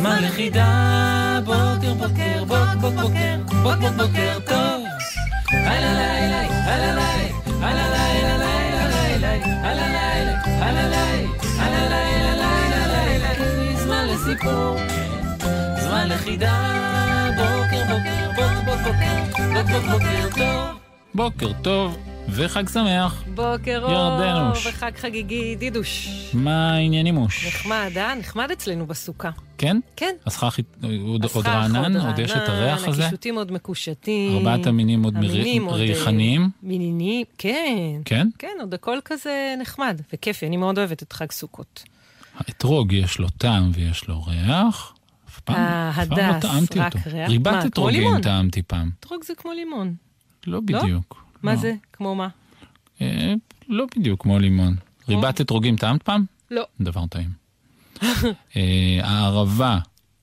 זמן לחידה. בוקר, בוקר, בוק, בוק, בוקר, בוק, בוק, בוקר טוב. בוקר בוקר, בוק בוק בוקר, בוק בוק בוקר טוב. בוקר טוב וחג שמח. בוקר אור, ירדנוש. וחג חגיגי, דידוש. מה העניינים מוש? נחמד, אה? נחמד אצלנו בסוכה. כן? כן. הסכך עוד עוד רענן? עוד יש את הריח הזה? הקישוטים עוד מקושטים. ארבעת המינים עוד אה, ריחניים? מינינים, כן. כן? כן, עוד הכל כזה נחמד וכיפי, אני מאוד אוהבת את חג סוכות. האתרוג יש לו טעם ויש לו ריח. אף פעם אף פעם לא ההדס, טעמתי רק אותו. ריח? ריבת אתרוגים? טעמתי פעם. אתרוג זה כמו לימון. לא בדיוק. מה לא. זה? כמו מה? אה, לא בדיוק כמו לימון. ריבת אתרוגים טעמת פעם? לא. דבר טעים. אה, הערבה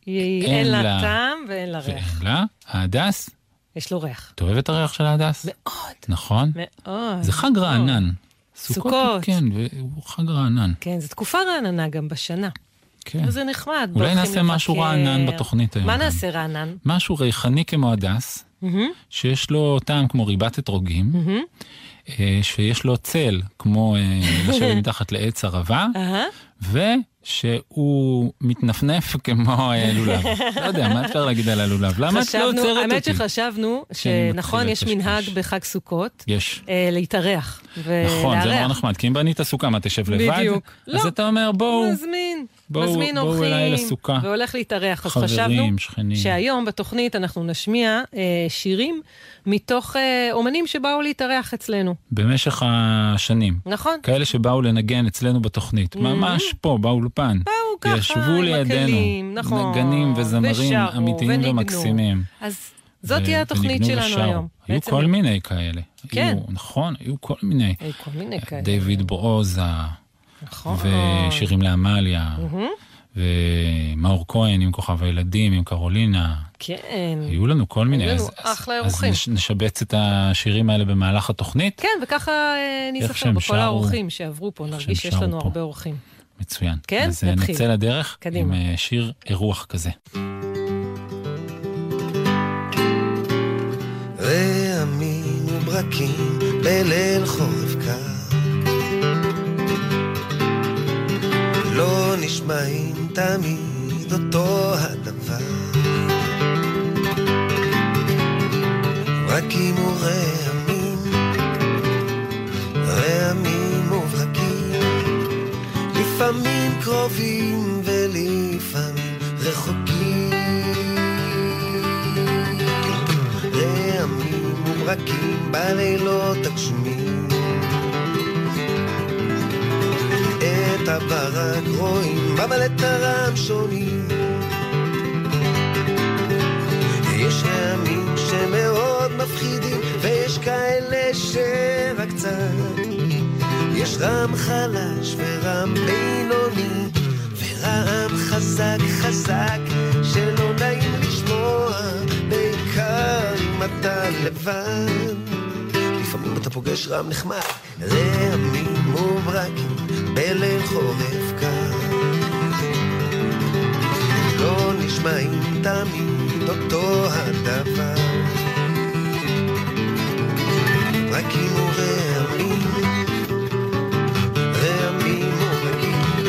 אין לה- טעם ואין לה ואין ריח. לה. ההדס, יש לו ריח. את הריח של ההדס? מאוד, נכון? מאוד. זה חג רענן. סוכות. כן, והוא חג רענן. כן, זו תקופה רעננה גם בשנה. כן. וזה נחמד. אולי נעשה משהו לבקר. רענן בתוכנית היום מה. נעשה רענן? משהו ריחני כמו הדס, מהמם, שיש לו טעם כמו ריבת אתרוגים. אה, שיש לו צל כמו אה, לשבת מתחת לעץ ערבה. ושהוא מתנפנף כמו אה, לולב. לא יודע, מה אפשר להגיד על הלולב? למה את לא עוצרת האמת אותי? שחשבנו שאני שנכון, יש. מנהג בחג סוכות יש. להתארח נכון, זה נורא ולארח. נחמד, כי אם בנית סוכה, מה, תשב לבד? בדיוק. אז לא. אתה אומר, בואו, מזמין, בואו- מזמין בואו אורחים, אליי לסוכה. והולך להתארח. אז חברים, חשבנו שכנים. שהיום בתוכנית אנחנו נשמיע אה, שירים מתוך אה, אומנים שבאו להתארח אצלנו. במשך השנים. נכון? כאלה שבאו לנגן אצלנו בתוכנית, ממש פה, באולפן. באו ככה, ישבו לידינו, הכלים, נכון. נגנים וזמרים ושרו, אמיתיים וניגנו. ומקסימים. אז זאת תהיה התוכנית שלנו ושרו. היום. היו בעצם כל מיני כאלה. כן. היו, נכון, היו כל מיני. היו כל מיני כאלה. דיוויד ברוזה, נכון. ושירים לעמליה. ומאור כהן עם כוכב הילדים, עם קרולינה. כן. היו לנו כל מיני. היו לנו אז- אז- אחלה אז אורחים. נש- נשבץ את השירים האלה במהלך התוכנית. כן, וככה אה, ניזכר שהם בכל שרו- האורחים שעברו פה, נרגיש שיש לנו פה. הרבה אורחים. מצוין. כן? אז אה, נתחיל. נצא לדרך קדימה. עם אה, שיר אירוח כזה. רעמים וברקים בליל חורף לא נשמעים תמיד אותו הדבר. ברקים ורעמים, רעמים וברקים, לפעמים קרובים ולפעמים רחוקים. רעמים וברקים בלילות הגשומים את הברק רואים, אבל את הרם שונים. יש רעמים שמאוד מפחידים ויש כאלה שרק קצת יש רעם חלש ורעם בינוני ורעם חזק חזק שלא נעים לשמוע בעיקר אם אתה לבד. לפעמים אתה פוגש רעם נחמד רעמים וברקים בליל חורף קר לא נשמעים תמיד אותו הדבר. ברקים ורעמים רעמים וברקים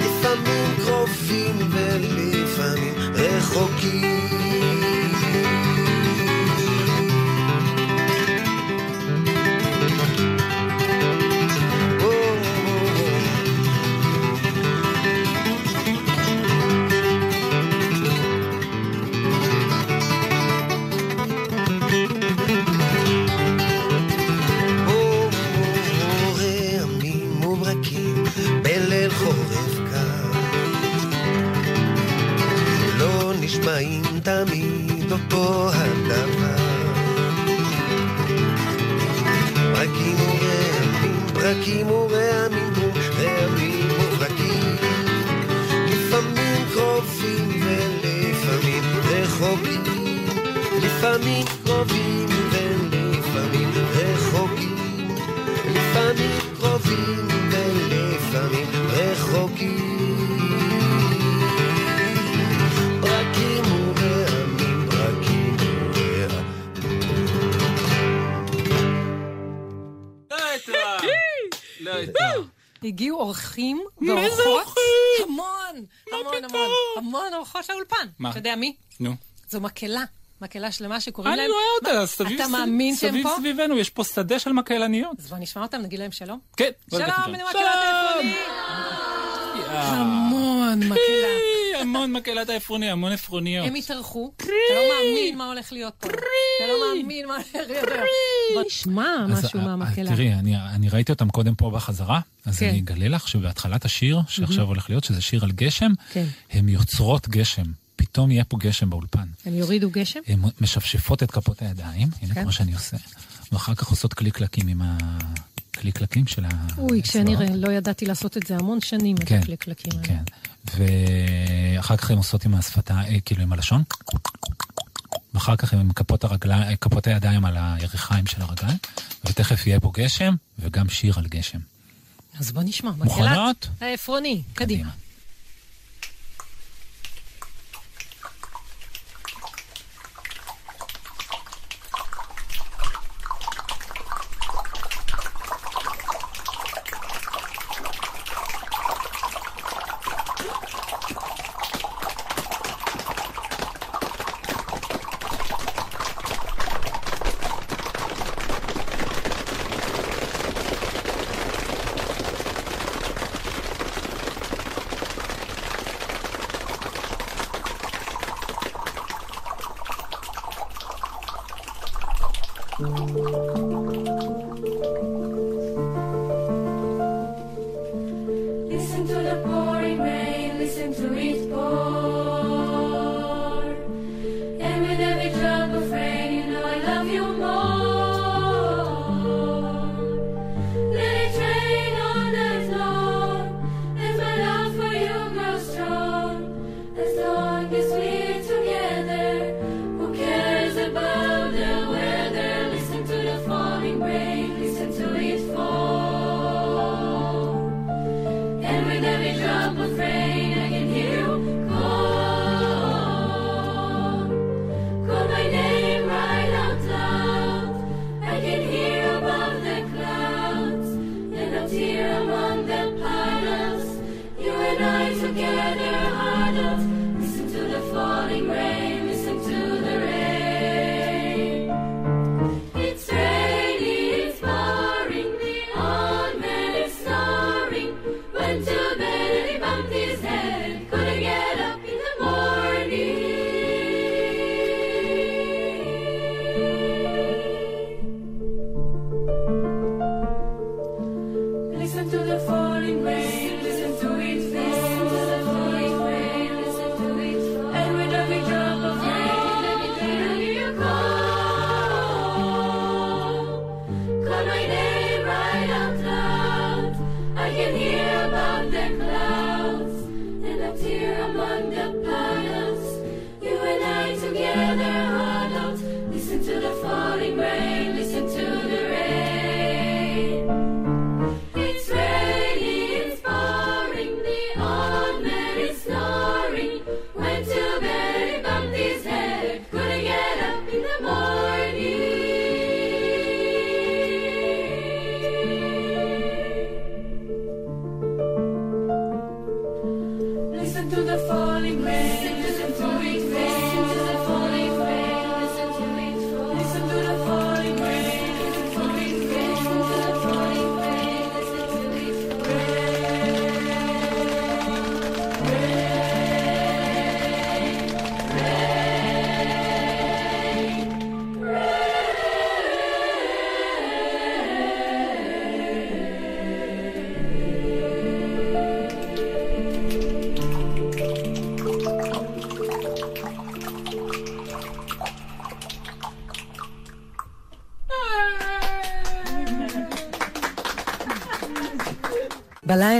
לפעמים קרובים ולפעמים רחוקים תמיד אותו הדבר. ברקים ורעמים, ברקים ורעמים, רעמים וברקים. לפעמים קרובים ולפעמים רחוקים. לפעמים קרובים ולפעמים רחוקים. לפעמים קרובים ולפעמים רחוקים. הגיעו אורחים איזה ואורחות. אורחים? המון, המון? המון, המון אורחות לאולפן. מה? אתה יודע מי? נו. זו מקהלה. מקהלה שלמה שקוראים אני להם... רואה מה, אותה, סביב אתה סביב- מאמין שהם סביב פה? סביבנו, יש פה שדה של מקהלניות. אז בוא נשמע אותם, נגיד להם שלום. כן. שלום. מקהלת העפרוני. יאה. המון מקהלה. המון מקהלת העפרוני, המון עפרוניות. הם התארחו, אתה לא מאמין מה הולך להיות פה. אתה לא מאמין מה הולך להיות פה. אז, משהו אה, מהמקהלה. תראי, אני, ראיתי אותם קודם פה בחזרה, אז כן. אני אגלה לך שבהתחלת השיר, שעכשיו הולך להיות, שזה שיר על גשם, כן. הן יוצרות גשם. פתאום יהיה פה גשם באולפן. הם יורידו גשם? הן משפשפות את כפות הידיים, הנה כן. כמו שאני עושה, ואחר כך עושות קליקלקים עם הקליקלקים של ה... אוי, כשאני. לא ידעתי לעשות את זה המון שנים, את כן, הקלקלקים האלה. כן. ואחר כך הן עושות עם השפתה, אה, כאילו עם הלשון, ואחר כך עם כפות, הרגליים, כפות הידיים על הירכיים של הרגליים, ותכף יהיה פה גשם, וגם שיר על גשם. אז בוא נשמע. מוכנות? העפרוני, קדימה. Listen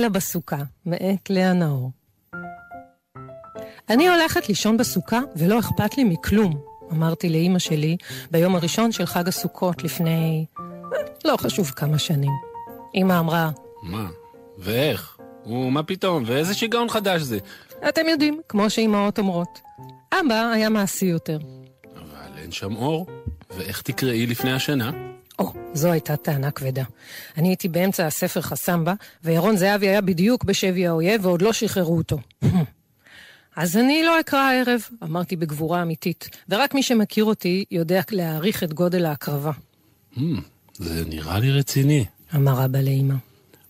בלילה בסוכה, מאת לאה נאור. אני הולכת לישון בסוכה ולא אכפת לי מכלום, אמרתי לאימא שלי ביום הראשון של חג הסוכות לפני... לא חשוב כמה שנים. אימא אמרה, מה? ואיך? ומה פתאום? ואיזה שיגעון חדש זה? אתם יודעים, כמו שאימהות אומרות. אבא היה מעשי יותר. אבל אין שם אור. ואיך תקראי לפני השנה? או, זו הייתה טענה כבדה. אני הייתי באמצע הספר חסמבה, וירון זהבי היה בדיוק בשבי האויב, ועוד לא שחררו אותו. אז אני לא אקרא הערב, אמרתי בגבורה אמיתית, ורק מי שמכיר אותי יודע להעריך את גודל ההקרבה. Hmm, זה נראה לי רציני. אמר אבא לאמא.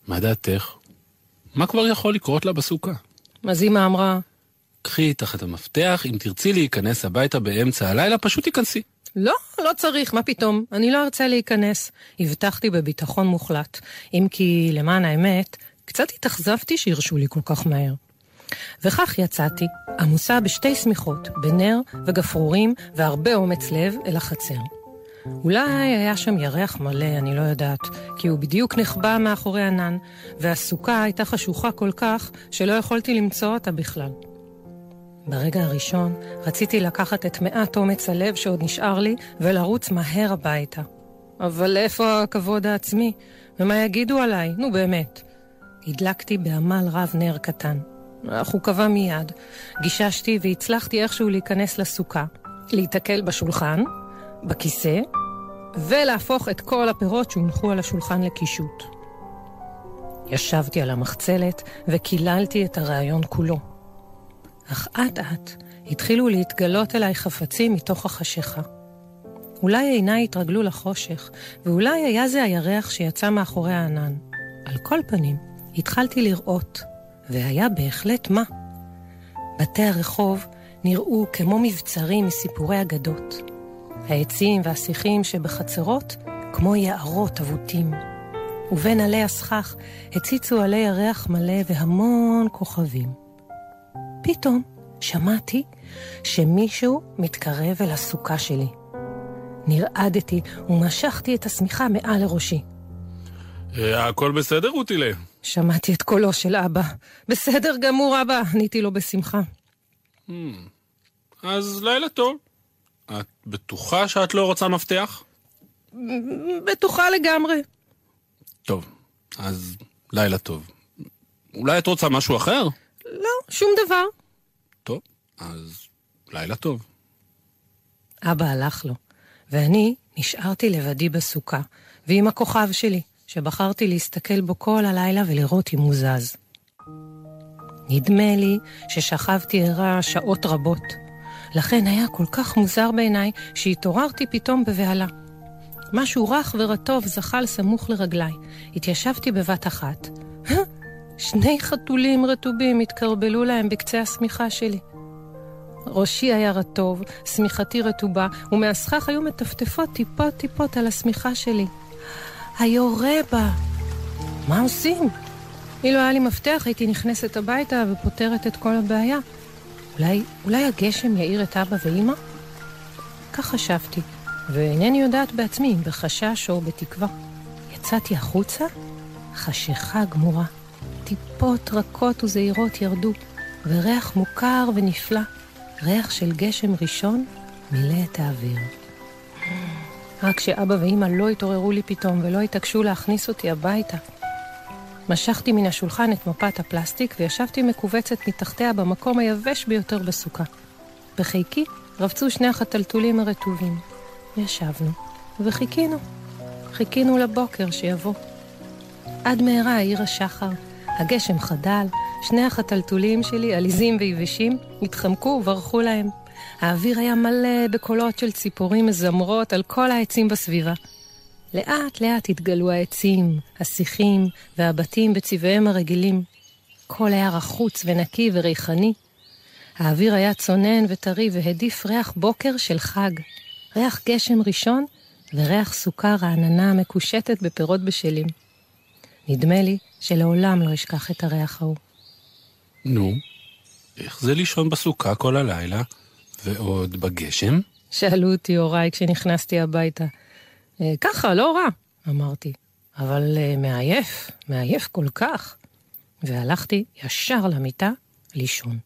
מה דעתך? מה כבר יכול לקרות לה בסוכה? אז אמא אמרה, קחי את המפתח, אם תרצי להיכנס הביתה באמצע הלילה, פשוט תיכנסי. לא, לא צריך, מה פתאום, אני לא ארצה להיכנס. הבטחתי בביטחון מוחלט, אם כי, למען האמת, קצת התאכזבתי שהרשו לי כל כך מהר. וכך יצאתי, עמוסה בשתי שמיכות, בנר וגפרורים והרבה אומץ לב אל החצר. אולי היה שם ירח מלא, אני לא יודעת, כי הוא בדיוק נחבא מאחורי ענן, והסוכה הייתה חשוכה כל כך שלא יכולתי למצוא אותה בכלל. ברגע הראשון רציתי לקחת את מעט אומץ הלב שעוד נשאר לי ולרוץ מהר הביתה. אבל איפה הכבוד העצמי? ומה יגידו עליי? נו באמת. הדלקתי בעמל רב נר קטן. אך הוא קבע מיד. גיששתי והצלחתי איכשהו להיכנס לסוכה, להיתקל בשולחן, בכיסא, ולהפוך את כל הפירות שהונחו על השולחן לקישוט. ישבתי על המחצלת וקיללתי את הרעיון כולו. אך אט אט התחילו להתגלות אליי חפצים מתוך החשיכה. אולי עיניי התרגלו לחושך, ואולי היה זה הירח שיצא מאחורי הענן. על כל פנים, התחלתי לראות, והיה בהחלט מה. בתי הרחוב נראו כמו מבצרים מסיפורי אגדות. העצים והשיחים שבחצרות כמו יערות אבוטים. ובין עלי הסכך הציצו עלי ירח מלא והמון כוכבים. פתאום שמעתי שמישהו מתקרב אל הסוכה שלי. נרעדתי ומשכתי את השמיכה מעל לראשי. אה, הכל בסדר, רוטילה? שמעתי את קולו של אבא. בסדר גמור, אבא, עניתי לו בשמחה. אז לילה טוב. את בטוחה שאת לא רוצה מפתח? בטוחה לגמרי. טוב, אז לילה טוב. אולי את רוצה משהו אחר? לא, שום דבר. טוב, אז לילה טוב. אבא הלך לו, ואני נשארתי לבדי בסוכה, ועם הכוכב שלי, שבחרתי להסתכל בו כל הלילה ולראות אם הוא זז. נדמה לי ששכבתי ערה שעות רבות, לכן היה כל כך מוזר בעיניי שהתעוררתי פתאום בבהלה. משהו רך ורטוב זחל סמוך לרגליי. התיישבתי בבת אחת. שני חתולים רטובים התקרבלו להם בקצה השמיכה שלי. ראשי היה רטוב, שמיכתי רטובה, ומהסכך היו מטפטפות טיפות-טיפות על השמיכה שלי. היורה בה. מה עושים? אילו היה לי מפתח, הייתי נכנסת הביתה ופותרת את כל הבעיה. אולי, אולי הגשם יאיר את אבא ואימא? כך חשבתי, ואינני יודעת בעצמי אם בחשש או בתקווה. יצאתי החוצה, חשיכה גמורה. טיפות רכות וזהירות ירדו, וריח מוכר ונפלא, ריח של גשם ראשון, מילא את האוויר. רק שאבא ואימא לא התעוררו לי פתאום ולא התעקשו להכניס אותי הביתה. משכתי מן השולחן את מפת הפלסטיק וישבתי מכווצת מתחתיה במקום היבש ביותר בסוכה. בחיקי רבצו שני החתלתולים הרטובים. ישבנו וחיכינו. חיכינו לבוקר שיבוא. עד מהרה העיר השחר, הגשם חדל, שני החתלתולים שלי, עליזים ויבשים, התחמקו וברחו להם. האוויר היה מלא בקולות של ציפורים מזמרות על כל העצים בסביבה. לאט לאט התגלו העצים, השיחים והבתים בצבעיהם הרגילים. הכל היה רחוץ ונקי וריחני. האוויר היה צונן וטרי והדיף ריח בוקר של חג. ריח גשם ראשון וריח סוכה רעננה מקושטת בפירות בשלים. נדמה לי שלעולם לא אשכח את הריח ההוא. נו, איך זה לישון בסוכה כל הלילה? ועוד בגשם? שאלו אותי הוריי כשנכנסתי הביתה. "אה, ככה, לא רע, אמרתי. אבל אה, מעייף, מעייף כל כך. והלכתי ישר למיטה לישון.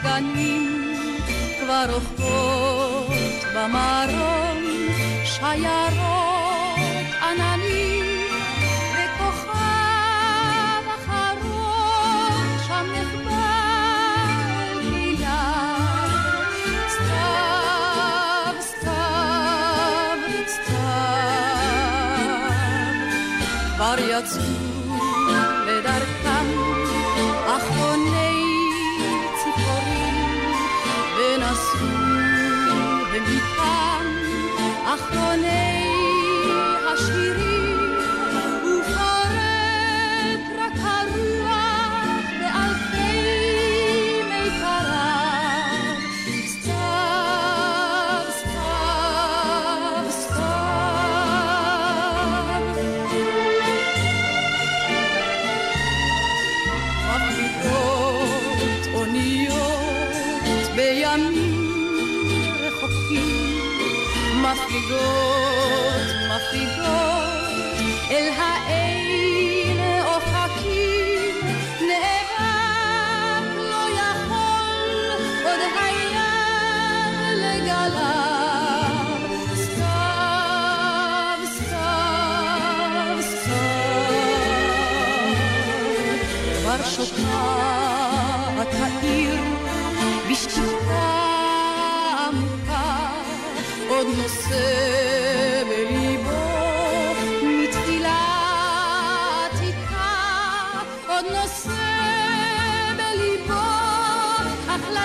וגנים, כבר רוכבות במרום שיירות אחרוני השירים go.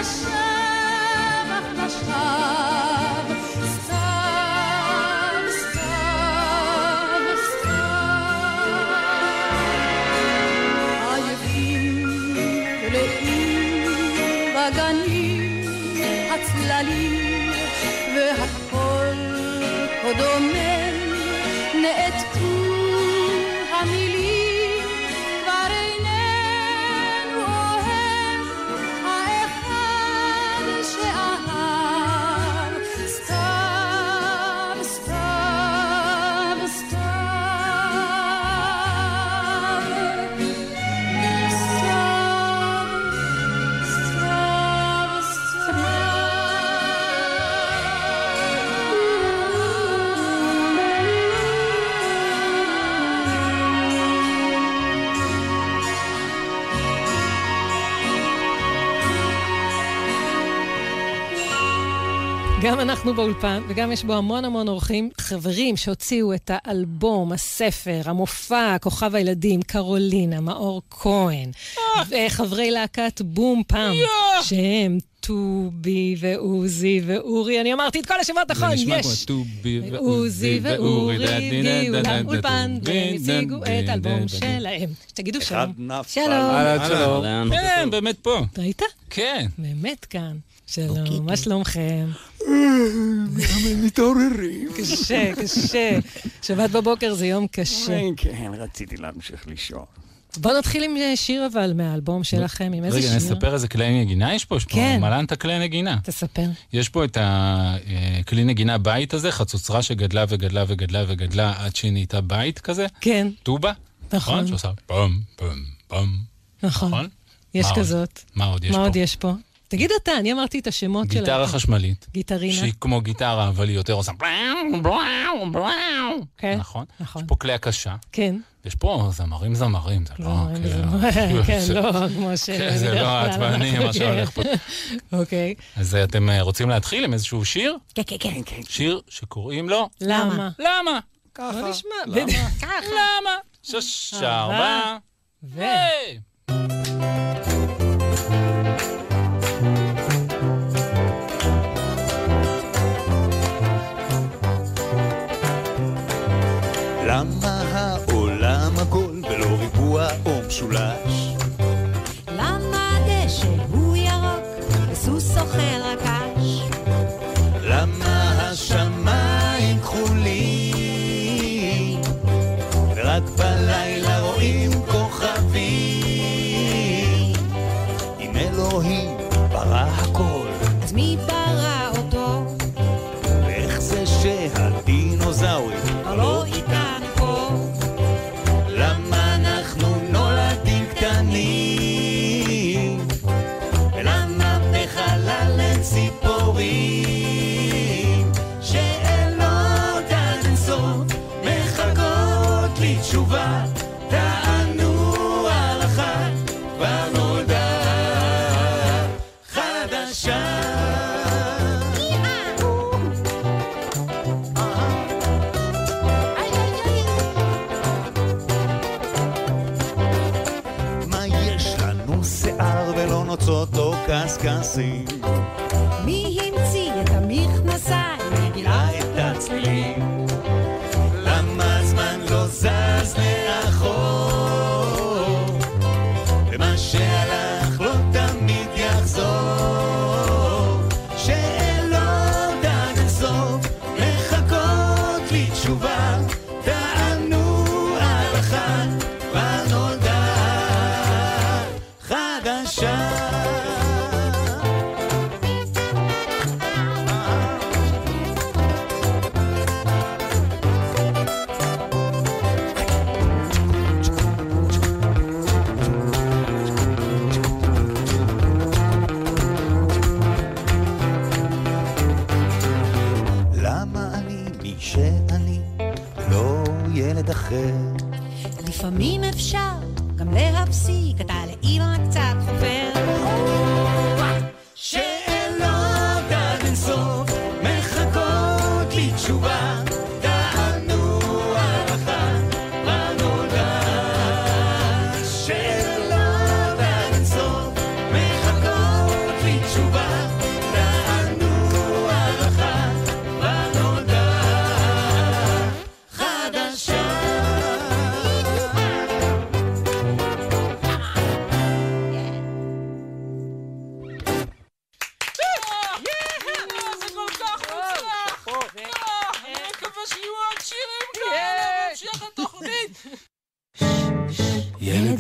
אך לשווא, אנחנו באולפן, וגם יש בו המון המון אורחים, חברים שהוציאו את האלבום, הספר, המופע, כוכב הילדים, קרולינה, מאור כהן, וחברי להקת בום פעם, שהם טובי ועוזי ואורי, אני אמרתי את כל השמות נכון, זה נשמע יש. כמו טובי עוזי ואורי הגיעו לאולפן והם הציגו את האלבום. שלהם. תגידו שלום. שלום. שלום. כן, באמת פה. ראית? כן. באמת כאן. שלום, מה שלומכם? מתעוררים. קשה, קשה. שבת בבוקר זה יום קשה. כן, רציתי להמשיך לישון. בואו נתחיל עם אה, שיר אבל מהאלבום שלכם, עם איזה רגע, שיר? נספר איזה כלי נגינה יש פה? יש פה כן. מלנת הכלי נגינה. תספר. יש פה את הכלי נגינה בית הזה, חצוצרה שגדלה וגדלה וגדלה וגדלה עד שהיא נהייתה בית כזה, כן, טובה, נכון, נכון? שעושה פם פם פם, נכון. נכון? יש מה עוד? כזאת. מה עוד יש מה פה? עוד יש פה? תגיד אתה, אני אמרתי את השמות שלה. גיטרה חשמלית, גיטרינה. שהיא כמו גיטרה, אבל היא יותר עושה כן, נכון? נכון. יש פה כלי הקשה, כן. יש פה זמרים זמרים, זה לא... זמרים וזמרים. כן, זה- לא כמו ש... כן, זה לא עצבני מה שהולך פה. אוקיי. אז אתם אה, רוצים להתחיל עם איזשהו שיר? כן, כן, כן. שיר שקוראים לו למה? למה? בוא נשמע. ככה. למה? שש, ארבע, ו... hablar. נוצות או קשקשים? מי המציא את המכנסיים? גילה את הצלילים. למה הזמן לא זז לאחור?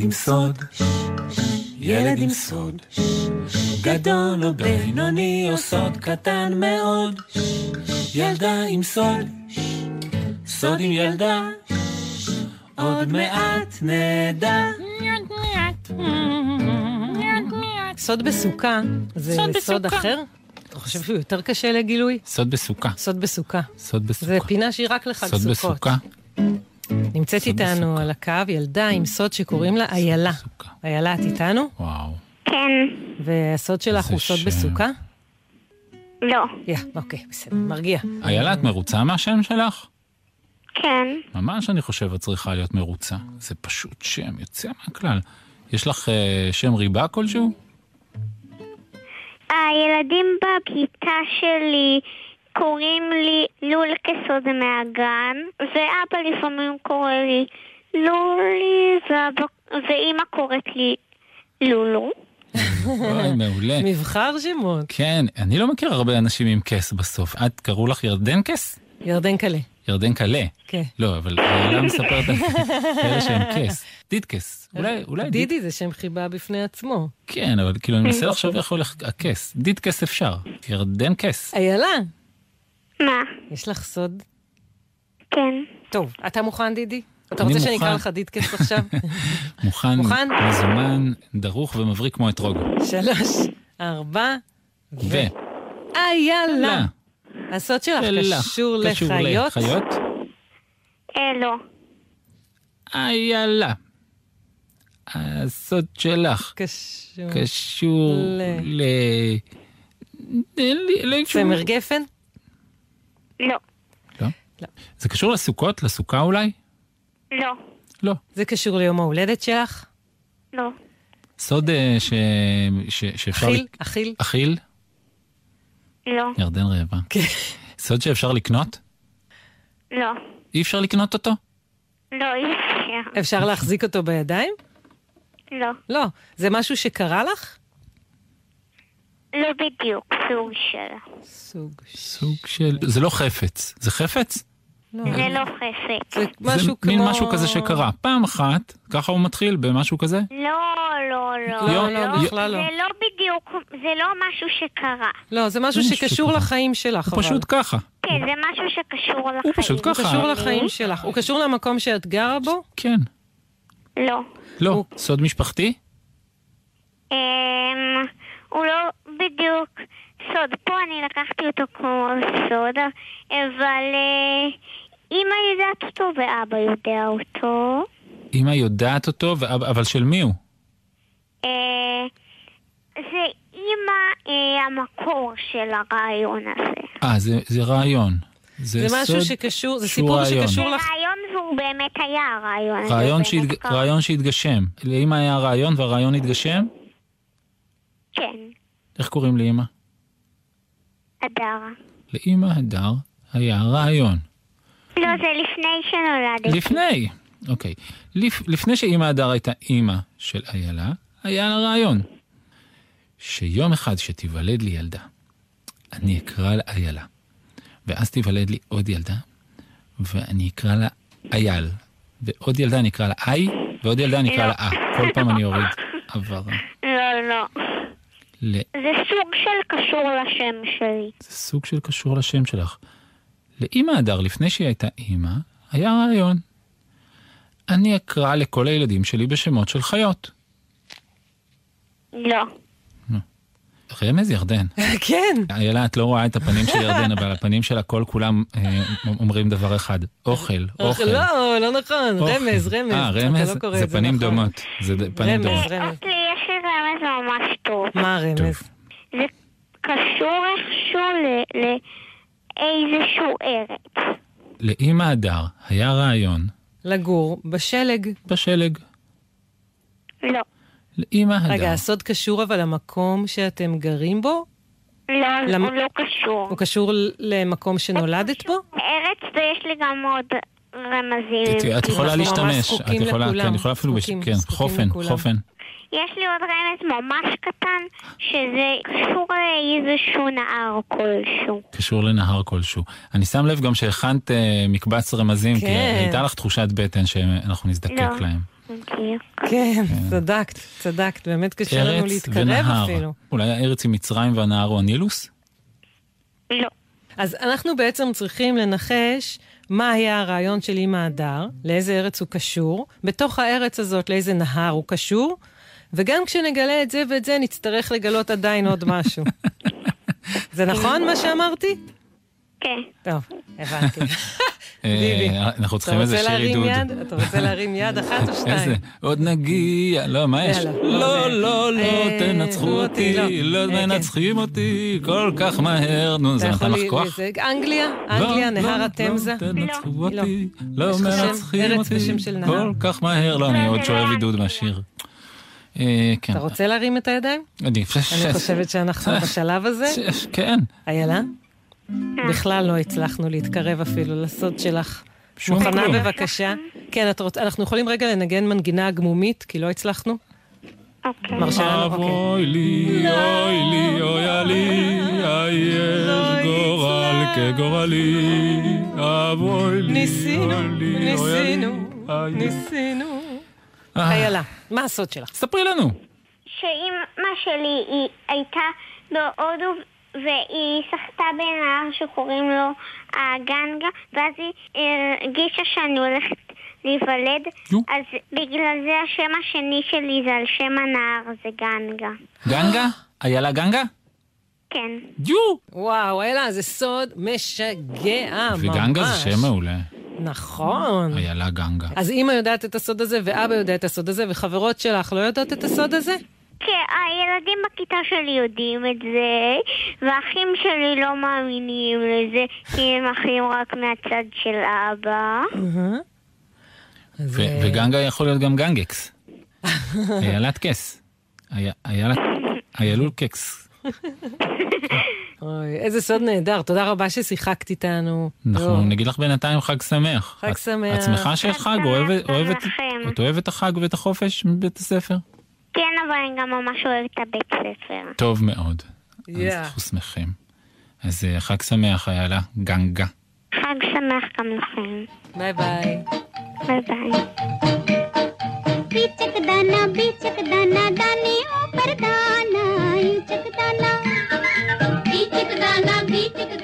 עם סוד, ילד עם סוד, גדול או בינוני או סוד קטן מאוד, ילדה עם סוד, סוד עם ילדה, עוד מעט נדע. סוד בסוכה זה סוד סוד. אחר? אתה חושב שהוא יותר קשה לגילוי? סוד בסוכה, סוד בסוכה. סוד בסוכה. זה פינה שהיא רק לחג סוד סוכות. בסוכה, נמצאת איתנו. על הקו ילדה עם סוד שקוראים לה איילה. איילה, את איתנו? וואו. כן, והסוד שלך הוא סוד. בסוכה? לא, יא, אוקיי, בסדר, מרגיע. איילה, את מרוצה מהשם שלך? כן, ממש אני חושב את צריכה להיות מרוצה. זה פשוט שם יוצא מהכלל. יש לך אה, שם ריבה כלשהו? הילדים בכיתה שלי קוראים לי לולקס זה מהגן, ואבא לפעמים קורא לי לולי, ואבא- ואימא קוראת לי לולו. אוי, מעולה. מבחר שמות. כן, אני לא מכיר הרבה אנשים עם כס בסוף. את, קראו לך ירדן כס? ירדן קלה. ירדן קלה. כן. לא, אבל איילה מספרת על כאלה שהם כס. דידקס. אולי, אולי דיד... דידי זה שם חיבה בפני עצמו. כן, אבל כאילו אני מנסה לחשוב איך הולך הכס. דידקס אפשר. ירדן כס. איילה, מה? יש לך סוד? כן. טוב, אתה מוכן, דידי? אתה רוצה שאני. אקרא לך דידקס עכשיו? מוכן, מוכן? מזומן, דרוך ומבריק כמו אתרוג. שלוש, ארבע, ו... איילה. לה. הסוד שלך. קשור קשור לחיות? אה, לא. איילה. הסוד שלך קשור. ל- צמר גפן? לא. לא? זה קשור לסוכות? לסוכה אולי? לא. לא. זה קשור ליום ההולדת שלך? לא. סוד אה, ש... ש... שאפשר... אכיל? לק- אכיל? אכיל? לא. ירדן רעבה. סוד שאפשר לקנות? לא. אי אפשר לקנות אותו? לא, אי אפשר. אפשר להחזיק אותו בידיים? לא. לא. זה משהו שקרה לך? לא בדיוק, סוג של. סוג. סוג של... זה לא חפץ. זה חפץ? לא. זה לא חפץ. זה משהו זה כמו... מין משהו כזה שקרה. פעם אחת, ככה הוא מתחיל, במשהו כזה? לא, לא, לא. לא, לא, בכלל לא. זה לא בדיוק, זה לא משהו שקרה. לא, זה משהו שקשור. לחיים שלך, הוא. פשוט ככה. כן, זה משהו שקשור לחיים. הוא פשוט הוא ככה. קשור לחיים שלך. הוא קשור למקום שאת גרה בו? כן. לא. לא. סוד משפחתי? אמ, הוא לא בדיוק סוד. פה אני לקחתי אותו כמו סוד, אבל אה, אמא יודעת אותו ואבא יודע אותו. אמא יודעת אותו, ואבא- אבל של מי הוא? אה, זה אמא אה, המקור של הרעיון הזה. אה, זה, זה רעיון. זה משהו סוד שקשור, זה סיפור רעיון. שקשור זה לך. רעיון והוא באמת היה הרעיון. רעיון, שהתג... רעיון שהתגשם. לאמא היה רעיון והרעיון התגשם? כן, איך קוראים לאמא? אדר. לאמא הדר היה רעיון. לא, זה לפני שנולדתי. לפני, אוקיי. לפ... לפני שאמא הדר הייתה אימא של איילה, היה לה רעיון. שיום אחד שתיוולד לי ילדה, אני אקרא לה איילה. ואז תיוולד לי עוד ילדה, ואני אקרא לה אייל. ועוד ילדה אני אקרא לה איי, ועוד ילדה אני אקרא לה אה. כל פעם אני אוריד הבהרה. לא, לא. ל- זה סוג של קשור לשם שלי. זה סוג של קשור לשם שלך. לאמא הדר, לפני שהיא הייתה אימא, היה רעיון. אני אקרא לכל הילדים שלי בשמות של חיות. לא. רמז ירדן. כן. איילה, את לא רואה את הפנים של ירדן, אבל הפנים שלה כל כולם אה, אומרים דבר אחד, אוכל, אוכל. לא, לא נכון, אוכל. רמז, רמז. אה, רמז, לא זה פנים נכון. דומות. זה ד- פנים רמז, דומות. רמז. אוקיי, יש רמז ממש טוב. מה הרמז? זה קשור איכשהו לאיזשהו ארץ. לאמא הדר היה רעיון לגור בשלג. בשלג. לא. לאמא הדר. רגע, הסוד קשור אבל למקום שאתם גרים בו? לא, למ- הוא לא קשור. הוא קשור למקום שנולדת בו? ארץ, ויש לי גם עוד רמזים. את- את יכולה להשתמש, את יכולה. כן, יכולה אפילו, כן, זקוקים חופן, לכולם. חופן. יש לי עוד רמז ממש קטן, שזה קשור לאיזשהו נהר כלשהו. קשור לנהר כלשהו. אני שם לב גם שהכנת אה, מקבץ רמזים, כי כן. הייתה לך תחושת בטן שאנחנו נזדקק לא. להם. בדיוק. כן, צדקת, צדקת, באמת קשה לנו להתקרב ונהר. אפילו. אולי הארץ היא מצרים והנהר הוא הנילוס? לא. אז אנחנו בעצם צריכים לנחש מה היה הרעיון של אמא הדר, לאיזה ארץ הוא קשור, בתוך הארץ הזאת לאיזה נהר הוא קשור, וגם כשנגלה את זה ואת זה, נצטרך לגלות עדיין עוד משהו. זה נכון מה שאמרתי? כן. טוב, הבנתי. אה, אנחנו צריכים איזה שיר עידוד. יד? אתה רוצה להרים יד אחת או שתיים? איזה? עוד נגיע, לא, מה יש? יאללה. לא, לא, לא, אה, תנצחו אותי, אותי, לא. לא אה, כן. מנצחים אותי כל כך מהר. נו, זה נתן לך כוח? אנגליה? אנגליה, לא, נהר לא, התמזה? לא, תנצחו לא. אותי, לא מנצחים אותי? כל כך מהר. לא, אני לא, עוד שואב לא עידוד. מהשיר. אה, כן. אתה רוצה להרים את הידיים? אני אני חושבת שאנחנו בשלב הזה. כן. איילה? בכלל לא הצלחנו להתקרב אפילו לסוד שלך. שום מוכנה כלום. בבקשה? כן, את רוצ... אנחנו יכולים רגע לנגן מנגינה עגמומית, כי לא הצלחנו? אוקיי. מרשה לנו? אוקיי. אבוי לי, אוי לי, אוי לי, היש גורל כגורלי. אבוי לי, אוי לי, אוי לי, ניסינו. ניסינו. אה, איילה, מה הסוד שלך? ספרי לנו. שאימא שלי היא הייתה בהודו והיא שחתה בנהר שקוראים לו הגנגה ואז היא הרגישה שאני הולכת להיוולד. אז בגלל זה השם השני שלי זה על שם הנהר, זה גנגה. גנגה? איילה גנגה? כן. יו! וואו, איילה, זה סוד משגע, ממש. וגנגה זה שם מעולה. נכון. איילה גנגה. אז אימא יודעת את הסוד הזה, ואבא יודע את הסוד הזה, וחברות שלך לא יודעות את הסוד הזה? כן, הילדים בכיתה שלי יודעים את זה, והאחים שלי לא מאמינים לזה, כי הם אחים רק מהצד של אבא. אה, וגנגה יכול להיות גם גנגקס. איילת קס. אי- איילת... איילול קקס. אוי, איזה סוד נהדר, תודה רבה ששיחקת איתנו. אנחנו יואו. נגיד לך בינתיים חג שמח. חג את- שמח. את שמחה שיש חג חג? שמח אוהבת- גם אוהבת- לכם. את אוהבת את החג ואת החופש מבית הספר? כן, אבל אני גם ממש אוהבת את הבית ספר. טוב מאוד. אז יא. אנחנו שמחים. אז אה, חג שמח, איילה. גנגה. חג שמח גם לכם. ביי ביי. ביי ביי. बीचक दाना बीचक दाना दाने ऊपर दाना ईचक दाना बीचक दाना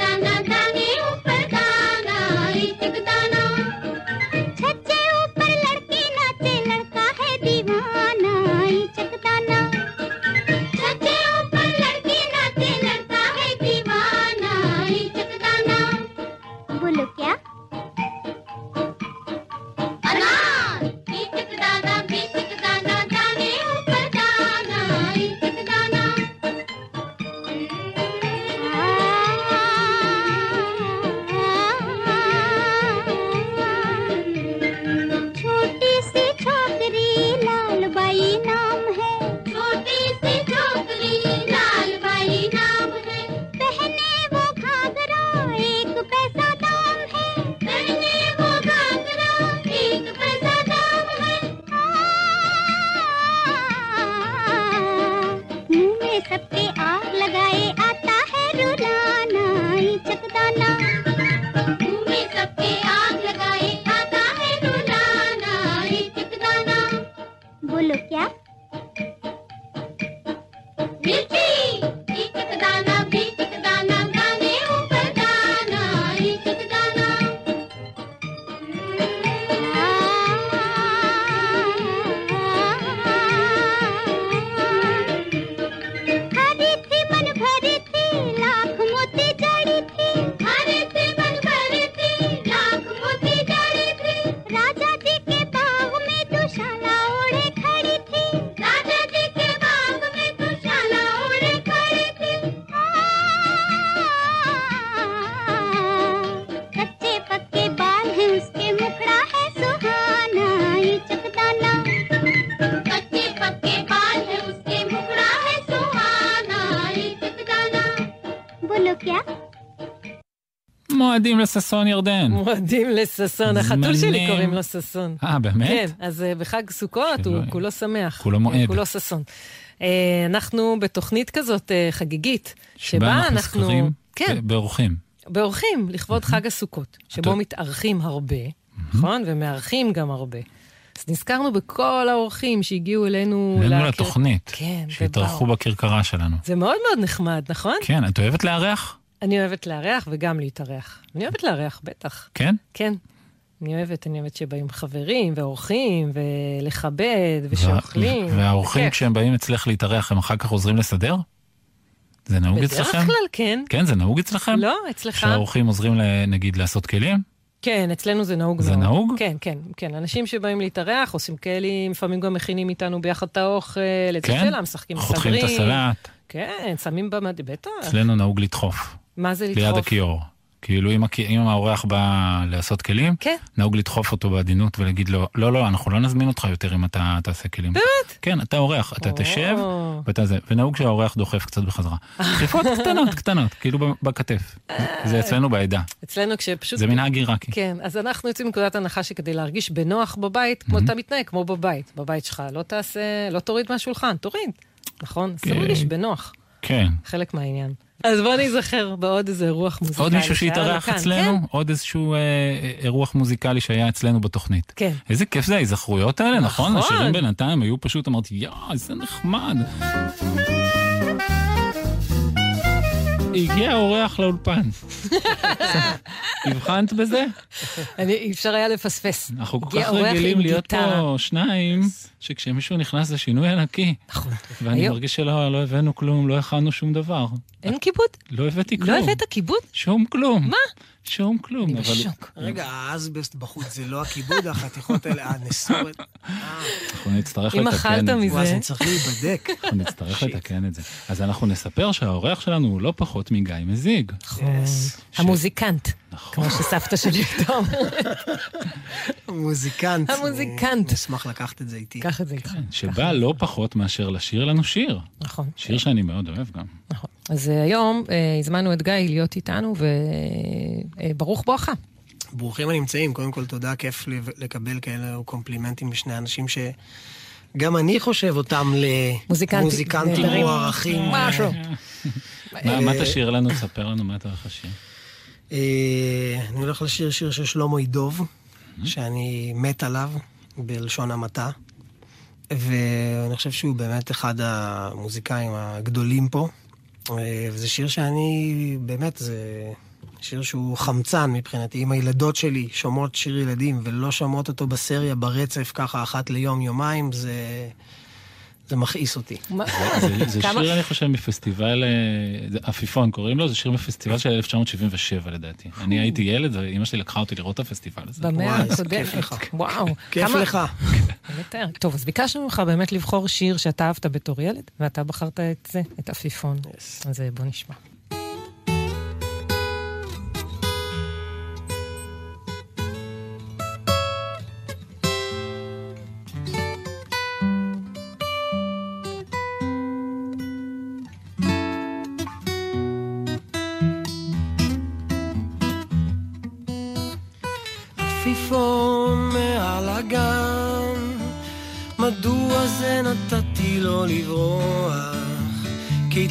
לששון ירדן. מועדים לששון, החתול שלי. קוראים לו ששון. אה, באמת? כן, אז אה, בחג סוכות הוא כולו שמח. כולו מועד. כולו ששון. אה, אנחנו בתוכנית כזאת אה, חגיגית, שבה אנחנו נזכרים כן, ב- באורחים. באורחים, לכבוד חג הסוכות, שבו מתארחים הרבה, נכון? ומארחים גם הרבה. אז נזכרנו בכל האורחים שהגיעו אלינו... אלינו לתוכנית. כן, שהתארחו ובאו. בכרכרה שלנו. זה מאוד מאוד נחמד, נכון? כן, את אוהבת לארח? אני אוהבת לארח וגם להתארח. אני אוהבת לארח, בטח. כן? כן. אני אוהבת, אני אוהבת שבאים חברים ואורחים, ולכבד, ושאוכלים. וה- והאורחים בכיף. כשהם באים אצלך להתארח, הם אחר כך עוזרים לסדר? זה נהוג בדרך אצלכם? כלל כן. כן, זה נהוג אצלכם? לא, אצלך? שהאורחים עוזרים נגיד לעשות כלים? כן, אצלנו זה נהוג זה מאוד. נהוג? כן, כן, כן. אנשים שבאים להתארח, עושים כלים, לפעמים גם מכינים איתנו ביחד את האוכל, את כן? שלה, משחקים חותכים את. הסלט. כן, שמים במד... בטח. אצלנו נהוג לדחוף. מה זה לדחוף? ליד הכיור. כאילו אם, אם האורח בא לעשות כלים, כן. נהוג לדחוף אותו בעדינות ולהגיד לו, לא, לא, אנחנו לא נזמין אותך יותר אם אתה תעשה כלים. באמת? כן, אתה אורח, אתה או. תשב ואתה זה, ונהוג שהאורח דוחף קצת בחזרה. דחיפות קטנות, קטנות, כאילו בכתף. זה אצלנו בעדה. אצלנו כשפשוט... זה מנהג עיראקי. כן, אז אנחנו יוצאים מנקודת הנחה שכדי להרגיש בנוח בבית, כמו אתה מתנהג, כמו בבית. בבית שלך לא תעשה, לא תוריד מהשולחן, תוריד. נכון? אז אתה כן. מרגיש בנוח, כן. חלק מהעניין. אז בוא ניזכר בעוד איזה רוח מוזיקלי. עוד מישהו שהתארח כאן, אצלנו? עוד איזשהו אה, אה, אירוח מוזיקלי שהיה אצלנו בתוכנית. כן. איזה כיף זה ההיזכרויות האלה, נכון? נכון. השירים בינתיים היו פשוט, אמרתי, יואו, איזה נחמד. הגיע אורח לאולפן. הבחנת בזה? אי אפשר היה לפספס. אנחנו כל כך רגילים להיות. פה שניים, שכשמישהו נכנס זה שינוי ענקי. נכון. ואני היום- מרגיש שלא לא הבאנו כלום, לא הכנו שום דבר. אין כיבוד? לא הבאתי לא כלום. הבאת כיבוד? שום כלום. מה? שום כלום. אני אבל- בשוק. רגע, האסבסט בחוץ זה לא הכיבוד, החתיכות האלה, הנסורת. אנחנו נצטרך אם לתקן אכלת את זה. מזה- אז אני צריך להיבדק. אנחנו נצטרך לתקן את זה. אז אנחנו נספר שהאורח שלנו הוא לא פחות מגיא מזיג. המוזיקנט, נכון. כמו שסבתא שלי הייתה אומרת. המוזיקנט. המוזיקנט. אני אשמח לקחת את זה איתי. קח את זה איתך. שבא לא פחות מאשר לשיר לנו שיר. נכון. שיר שאני מאוד אוהב גם. נכון. אז אה, היום אה, הזמנו את גיא להיות איתנו, וברוך בואכה. ברוכים הנמצאים, קודם כל תודה, כיף לקבל כאלה קומפלימנטים משני אנשים גם אני חושב אותם מוזיקנטים למוזיקנטים. מוערכים. משהו. מה מה תשאיר לנו? תספר לנו מה אתה הולך לשיר. אה, אני הולך לשיר שיר של שלמה ידוב, שאני מת עליו, בלשון המעטה. ואני חושב שהוא באמת אחד המוזיקאים הגדולים פה. אה, וזה שיר שאני, באמת, זה שיר שהוא חמצן מבחינתי. אם הילדות שלי שומעות שיר ילדים ולא שומעות אותו בסריה ברצף ככה אחת ליום, יומיים, זה, זה מכעיס אותי. זה- שיר, אני חושב, מפסטיבל, אה, עפיפון קוראים לו, זה שיר מפסטיבל של 1977 לדעתי. אני הייתי ילד, ואימא שלי לקחה אותי לראות את הפסטיבל הזה. במאה הקודמת. וואו. כיף כמה- לך. לתאר. טוב, אז ביקשנו ממך באמת לבחור שיר שאתה אהבת בתור ילד, ואתה בחרת את זה, את עפיפון. אז אה, בוא נשמע.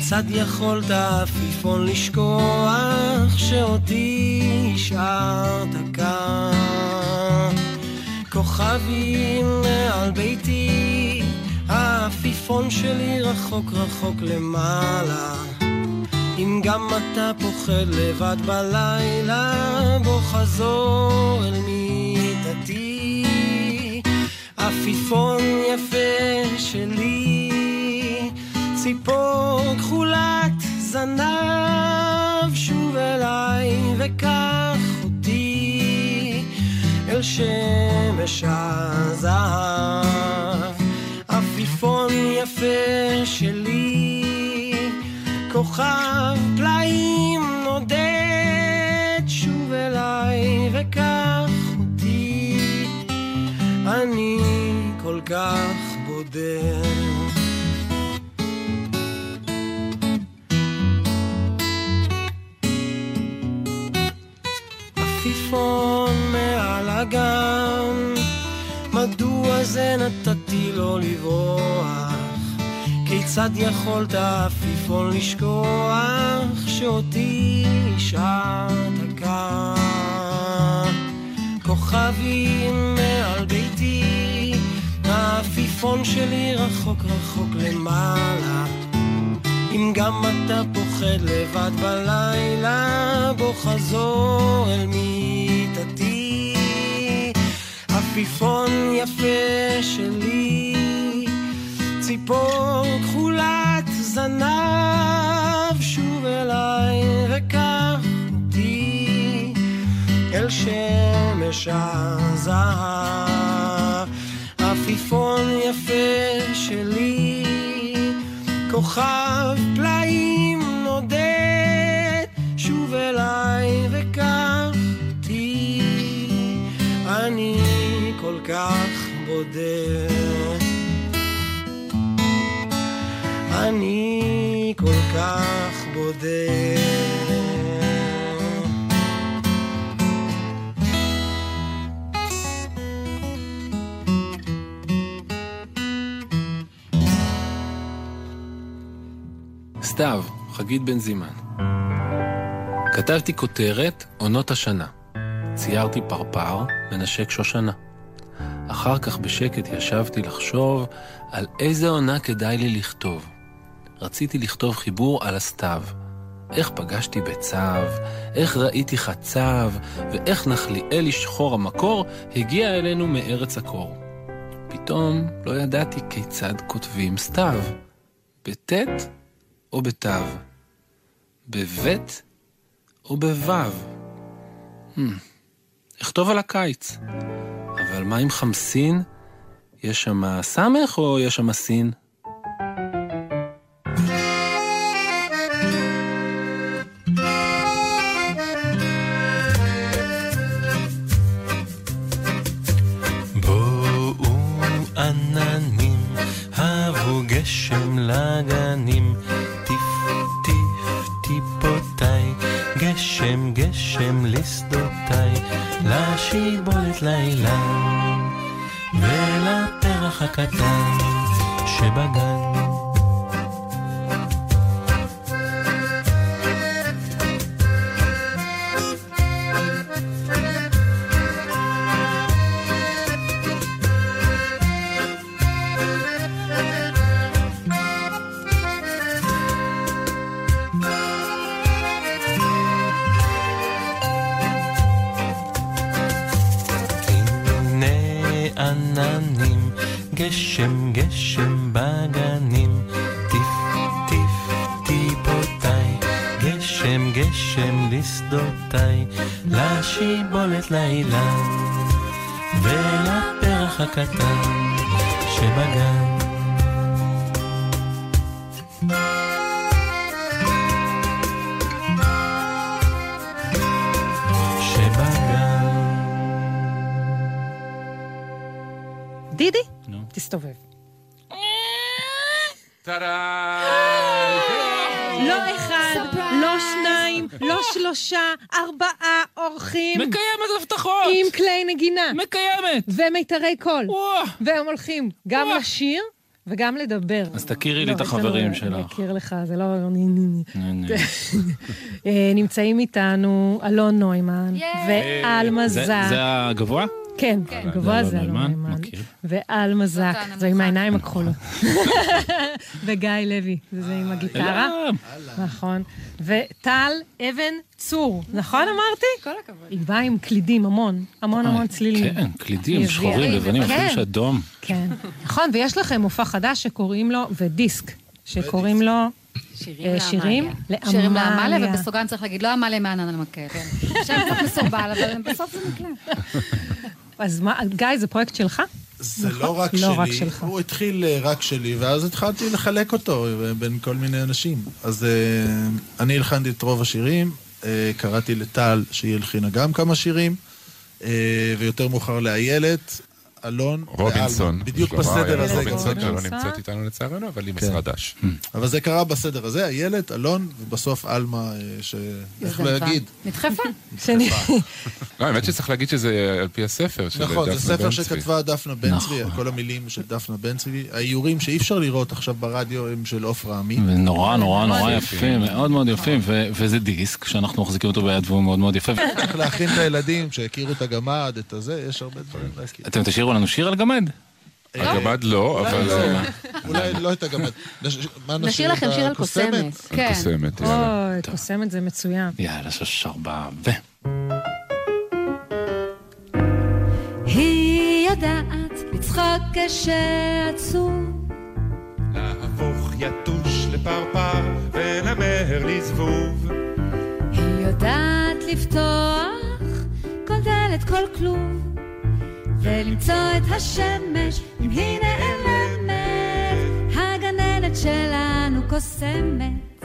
כיצד יכולת עפיפון לשכוח שאותי השארת כאן? כוכבים מעל ביתי, העפיפון שלי רחוק רחוק למעלה. אם גם אתה פוחד לבד בלילה, בוא חזור זנב, שוב אליי וקח אותי אל שמש הזהב. עפיפון יפה שלי, כוכב פלאים נודד שוב אליי וקח אותי, אני כל כך בודד. הגן, מדוע זה נתתי לו לברוח? כיצד יכולת עפיפון לשכוח שאותי השארת כאן? כוכבים מעל ביתי, העפיפון שלי רחוק רחוק למעלה. אם גם אתה פוחד לבד בלילה, בוא חזור אל מיטתי. עפיפון יפה שלי, ציפור כחולת זנב, שוב אליי וקח אותי אל שמש הזהב. עפיפון יפה שלי, כוכב פלאים נודד, שוב אליי וקח אותי, אני כך בודד. אני כל כך בודד. סתיו, חגית בן זימן. כתבתי כותרת עונות השנה. ציירתי פרפר, מנשק שושנה. אחר כך בשקט ישבתי לחשוב על איזה עונה כדאי לי לכתוב. רציתי לכתוב חיבור על הסתיו. איך פגשתי בצב, איך ראיתי חצב, ואיך נחליאלי שחור המקור הגיע אלינו מארץ הקור. פתאום לא ידעתי כיצד כותבים סתיו. בטית או בתו? בבית או בוו? Hmm, אכתוב על הקיץ. אבל מה עם חמסין? יש שם סמך או יש שם סין? גשם גשם בגנים, טיף טיף טיפותיי, גשם גשם לשדותיי, לשיבולת לאילן, ולפרח הקטן שבגן. תסתובב. לא אחד, לא שניים, לא שלושה, ארבעה אורחים. מקיימת הבטחות. עם כלי נגינה. מקיימת. ומיתרי קול. והם הולכים גם לשיר וגם לדבר. אז תכירי לי לא, את לנו- החברים אני שלך. אכיר לך, זה לא... ני. אה, נמצאים איתנו אלון נוימן זה- זק. זה הגבוה? כן, אהלן, גבוה זה זה אלון אלון נוימן, נוימן. מכיר. ועלמה זק, זו עם העיניים הכחולות. וגיא לוי, זה עם הגיטרה. נכון. וטל אבן צור, נכון אמרתי? כל הכבוד. היא באה עם קלידים, המון, המון המון צלילים. כן, קלידים, שחורים, לבנים, אפילו כן. יש אדום. כן, נכון, ויש לכם מופע חדש שקוראים לו, ודיסק, שקוראים לו... אה, שירים שירים לעמליה, לעמליה. ובסוגריים צריך להגיד, לא עמליה מענן על מקל. שם קצת מסורבל, אבל בסוף זה נקלט. אז מה, גיא, זה פרויקט שלך? זה נכון? לא רק לא רק שלי, שלך. הוא התחיל אה, רק שלי, ואז התחלתי לחלק אותו אה, בין כל מיני אנשים. אז אה, אני הלחנתי את רוב השירים, קראתי לטל, שהיא הלחינה גם כמה שירים, ויותר מאוחר לאיילת, אלון רובינסון. בדיוק בסדר הזה. רובינסון. שלא נמצאת איתנו לצערנו, אבל היא כן. משרד דש. אבל זה קרה בסדר הזה, איילת, אלון, ובסוף עלמה, אה, ש... איך להגיד? נדחפה. לא, האמת שצריך להגיד שזה על פי הספר של נכון, זה דפנה ספר בן צבי. שכתבה דפנה בן נכון. צבי, כל המילים של דפנה בן צבי. האיורים שאי אפשר לראות עכשיו ברדיו הם של עופרה עמית. ונורא נורא נורא מאוד יפים, מאוד מאוד יפים, וזה דיסק שאנחנו מחזיקים אותו ביד והוא מאוד מאוד יפה. צריך להכין את הילדים, שיכירו את הגמד, את הזה, יש הרבה דברים להכיר. אתם תשאירו לנו שיר על גמד? הגמד לא, אולי אבל... לא. אה, אולי לא את הגמד. נשאיר? לכם שיר על? קוסמת. כן. קוסמת, אוי, קוסמת זה מצוין. יאללה, שש ארבע ו... היא יודעת לצחוק כשעצוב. להפוך יתוש לפרפר ולמהר לזבוב. היא יודעת לפתוח כל דלת, כל כלוב, ולמצוא את השמש אם היא נעלמת. הגננת שלנו קוסמת.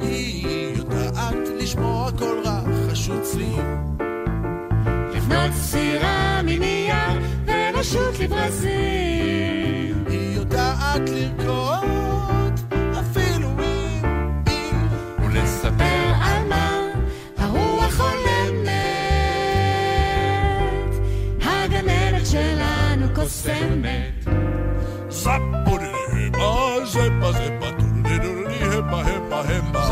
היא יודעת לשמוע כל רע, חשוד צלילים. לבנות סירה מנייר ולשוט לברזיל. היא יודעת לרקוד, הגננת שלנו קוסמת. זפורי המה, זפה זפה, טורדידורי המה המה המה.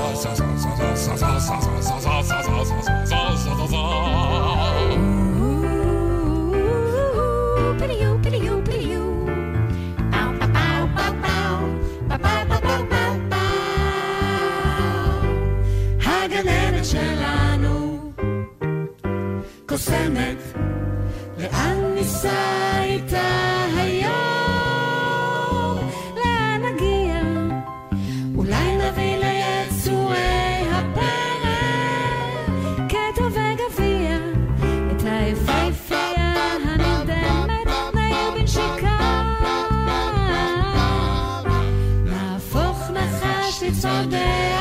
ניסע איתה היום? לאן נגיע? אולי נביא ליצורי הפרק קטע וגביע, את היפהפייה הנרדמת נעיר בנשיקה. נהפוך נחש לצפרדע,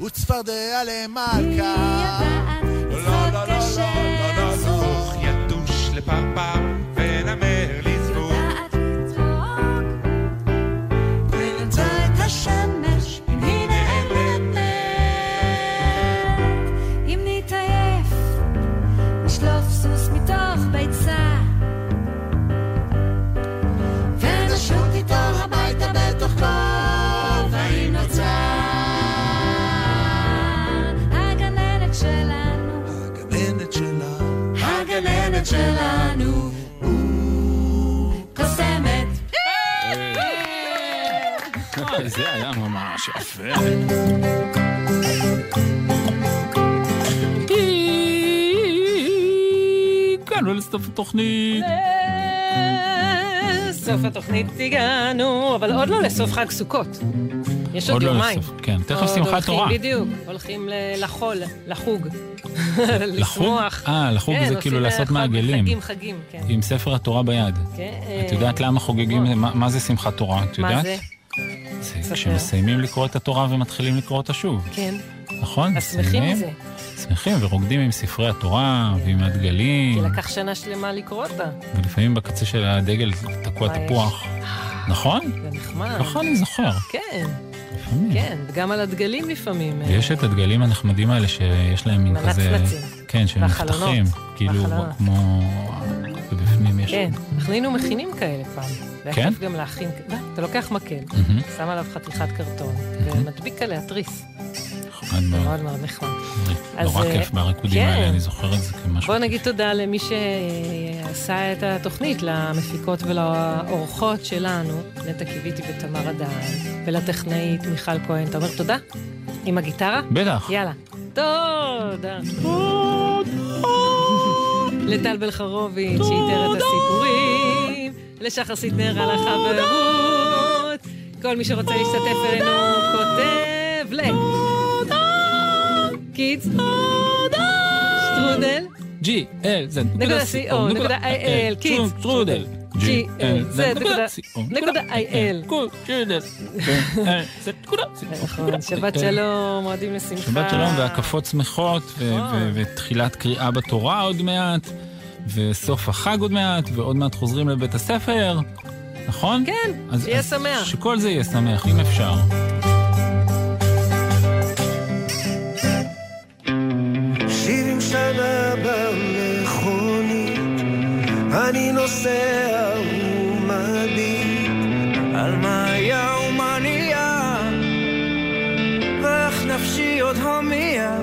וצפרדע למלכה. pam pam, ven a יפה. הגענו לסוף התוכנית. סוף התוכנית הגענו, אבל עוד לא לסוף חג סוכות. יש עוד עוד לא יומיים. לסוף, כן, תכף שמחת תורה. בדיוק, הולכים לחול, לחוג. לחוג? לשמוח. אה, לחוג כן, זה כאילו לעשות חג- מעגלים. חגים, חגים, כן. עם ספר התורה ביד. כן, את יודעת למה חוגגים, מה מה זה שמחת תורה? את מה יודעת? זה? זה ספר. כשמסיימים לקרוא את התורה ומתחילים לקרוא אותה שוב. כן. נכון? אז שמחים מזה. שמחים ורוקדים עם ספרי התורה ועם הדגלים, כי לקח שנה שלמה לקרוא אותה. ולפעמים בקצה של הדגל תקוע? תפוח. נכון? זה נחמד. ככה אני זוכר. כן. כן, וגם על הדגלים לפעמים. אה, ויש את הדגלים הנחמדים האלה שיש להם מין כזה... הנצנצים. כן, שהם. נפתחים. כאילו. כמו... ובפנים יש... כן, אנחנו היינו מכינים כאלה פעם. כן? גם להכין, אתה לוקח מקל. שם עליו חתיכת קרטון, ומדביק עליה תריס. נחמד מאוד. מאוד מאוד נחמד. אז, נורא אה, כיף בריקודים כן. האלה, אני זוכר את זה כמשהו. בוא נגיד תודה למי שעשה את התוכנית, למפיקות ולאורחות שלנו, נטע קיוויתי ותמר אדן, ולטכנאית מיכל כהן. אתה אומר תודה? עם הגיטרה? בטח. יאללה. תודה. לטל בלחרוביץ' שאיתר את הסיפורים, לשחר סיטנר על החברות, כל מי שרוצה להשתתף אלינו כותב ל... קידס, שטרודל, ג'י, אל, זה נקודה co, נקודה il, קידס, שטרודל. ג'י, אל, זה נקודה, נקודה il. נכון, שבת שלום, מועדים לשמחה. שבת שלום והקפות שמחות, ו- ותחילת קריאה בתורה עוד מעט, וסוף החג עוד מעט, ועוד מעט חוזרים לבית הספר, נכון? כן, אז- שיהיה אז שמח. שכל זה יהיה שמח, אם אפשר. אני נוסע ומביט על מה היה ומה נהיה, ואיך נפשי עוד הומייה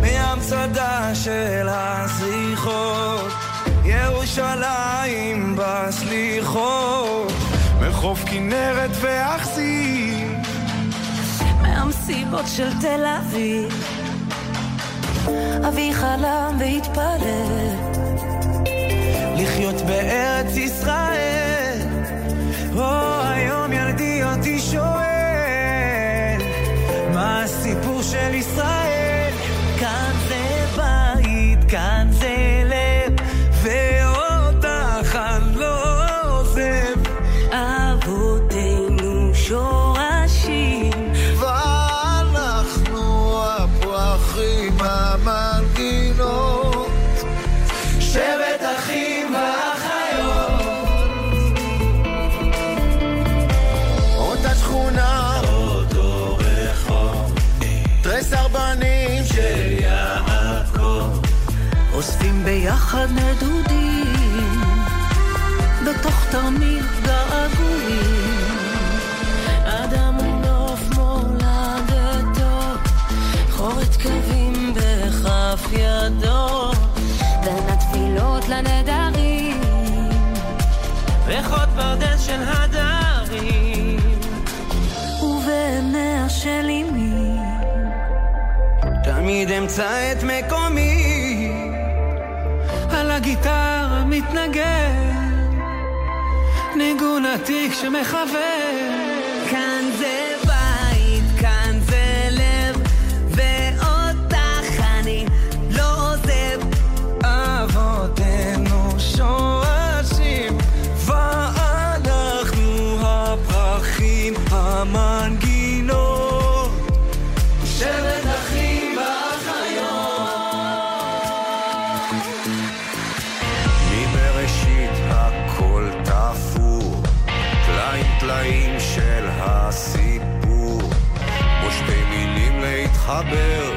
מהמצדה של הזריחות, ירושלים בסליחות, מחוף כנרת ואכסי מהמסיבות של תל אביב אבי חלם והתפלל לחיות בארץ ישראל. או היום ילדי אותי שואל, מה הסיפור של ישראל? ביחד נדודים בתוך תרמיל געגועים. אדם ונוף מולדתו חורת קווים בכף ידו. בין התפילות לנדרים ריחות ברדל של הדרים. ובעיניה של אמי תמיד אמצא את מקומי, הגיטרה מתנגן, ניגון עתיק שמחבר. להתחבר.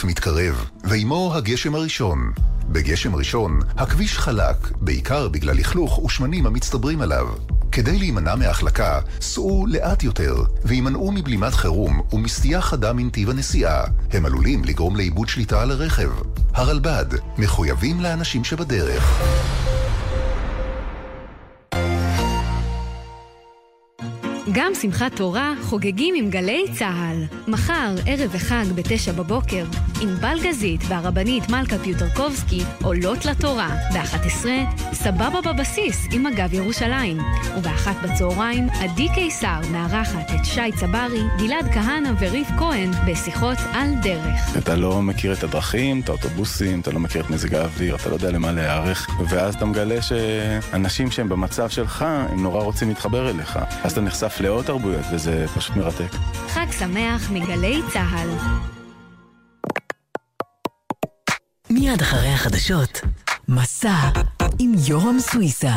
החורף מתקרב, ועימו הגשם הראשון. בגשם ראשון, הכביש חלק, בעיקר בגלל לכלוך ושמנים המצטברים עליו. כדי להימנע מהחלקה, סעו לאט יותר, והימנעו מבלימת חירום ומסטייה חדה מנתיב הנסיעה. הם עלולים לגרום לאיבוד שליטה על הרכב. הרלב"ד, מחויבים לאנשים שבדרך. גם שמחת תורה חוגגים עם גלי צה"ל. מחר, ערב וחג בתשע בבוקר, ענבל גזית והרבנית מלכה פיוטרקובסקי עולות לתורה. ב-11, סבבה בבסיס עם מג"ב ירושלים. ובאחת בצהריים, עדי קיסר מארחת את שי צברי, גלעד כהנא וריף כהן בשיחות על דרך. אתה לא מכיר את הדרכים, את האוטובוסים, אתה לא מכיר את מזג האוויר, אתה לא יודע למה להיערך, ואז אתה מגלה שאנשים שהם במצב שלך, הם נורא רוצים להתחבר אליך. אז אתה נחשף לעוד תרבויות, וזה פשוט מרתק. חג שמח מגלי צה"ל. מיד אחרי החדשות, מסע עם יורם סוויסה.